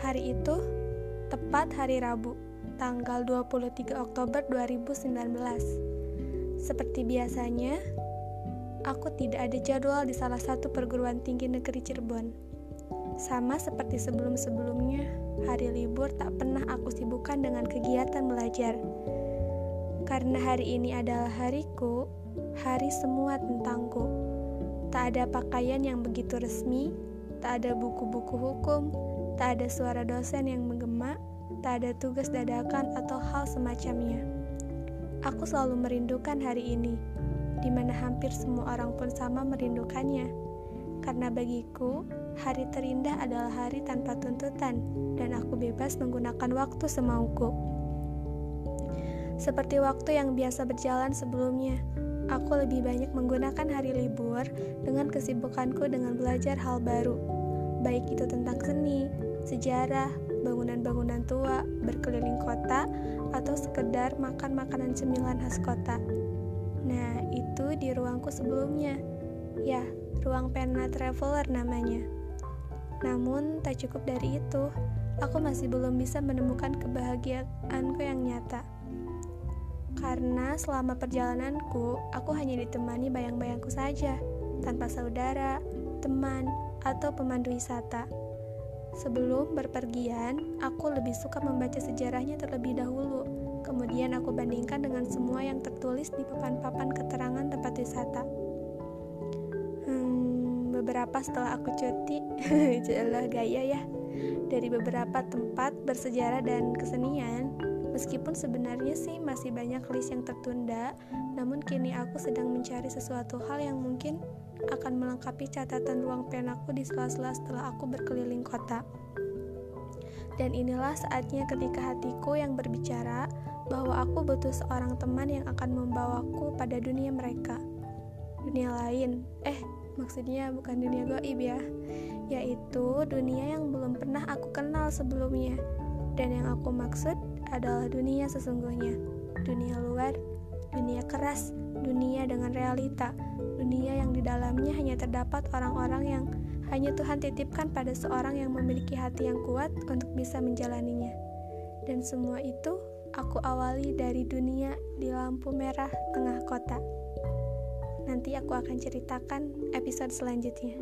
hari itu tepat hari Rabu, tanggal 23 Oktober 2019. Seperti biasanya, aku tidak ada jadwal di salah satu perguruan tinggi negeri Cirebon. Sama seperti sebelum-sebelumnya, hari libur tak pernah aku sibukkan dengan kegiatan belajar. Karena hari ini adalah hariku, hari semua tentangku. Tak ada pakaian yang begitu resmi, tak ada buku-buku hukum, tak ada suara dosen yang menggema, tak ada tugas dadakan atau hal semacamnya. Aku selalu merindukan hari ini, di mana hampir semua orang pun sama merindukannya. Karena bagiku, hari terindah adalah hari tanpa tuntutan, dan aku bebas menggunakan waktu semauku. Seperti waktu yang biasa berjalan sebelumnya, aku lebih banyak menggunakan hari libur dengan kesibukanku dengan belajar hal baru, baik itu tentang seni, sejarah, bangunan-bangunan tua, berkeliling kota, atau sekedar makan makanan cemilan khas kota. Nah, itu di ruangku sebelumnya. Ya, ruang pena traveler namanya. Namun, tak cukup dari itu, aku masih belum bisa menemukan kebahagiaanku yang nyata. Karena selama perjalananku, aku hanya ditemani bayang-bayangku saja, tanpa saudara, teman, atau pemandu wisata. Sebelum berpergian, aku lebih suka membaca sejarahnya terlebih dahulu. Kemudian aku bandingkan dengan semua yang tertulis di papan-papan keterangan tempat wisata. Hmm, beberapa setelah aku cuti, jelas gaya ya. Dari beberapa tempat bersejarah dan kesenian, meskipun sebenarnya sih masih banyak list yang tertunda, namun kini aku sedang mencari sesuatu hal yang mungkin akan melengkapi catatan ruang penaku di sela-sela setelah aku berkeliling kota. Dan inilah saatnya ketika hatiku yang berbicara bahwa aku butuh seorang teman yang akan membawaku pada dunia mereka. Dunia lain, eh maksudnya bukan dunia goib ya, yaitu dunia yang belum pernah aku kenal sebelumnya. Dan yang aku maksud adalah dunia sesungguhnya, dunia luar, dunia keras, dunia dengan realita, dunia yang di dalamnya hanya terdapat orang-orang yang hanya Tuhan titipkan pada seorang yang memiliki hati yang kuat untuk bisa menjalaninya. Dan semua itu aku awali dari dunia di lampu merah tengah kota. Nanti aku akan ceritakan episode selanjutnya.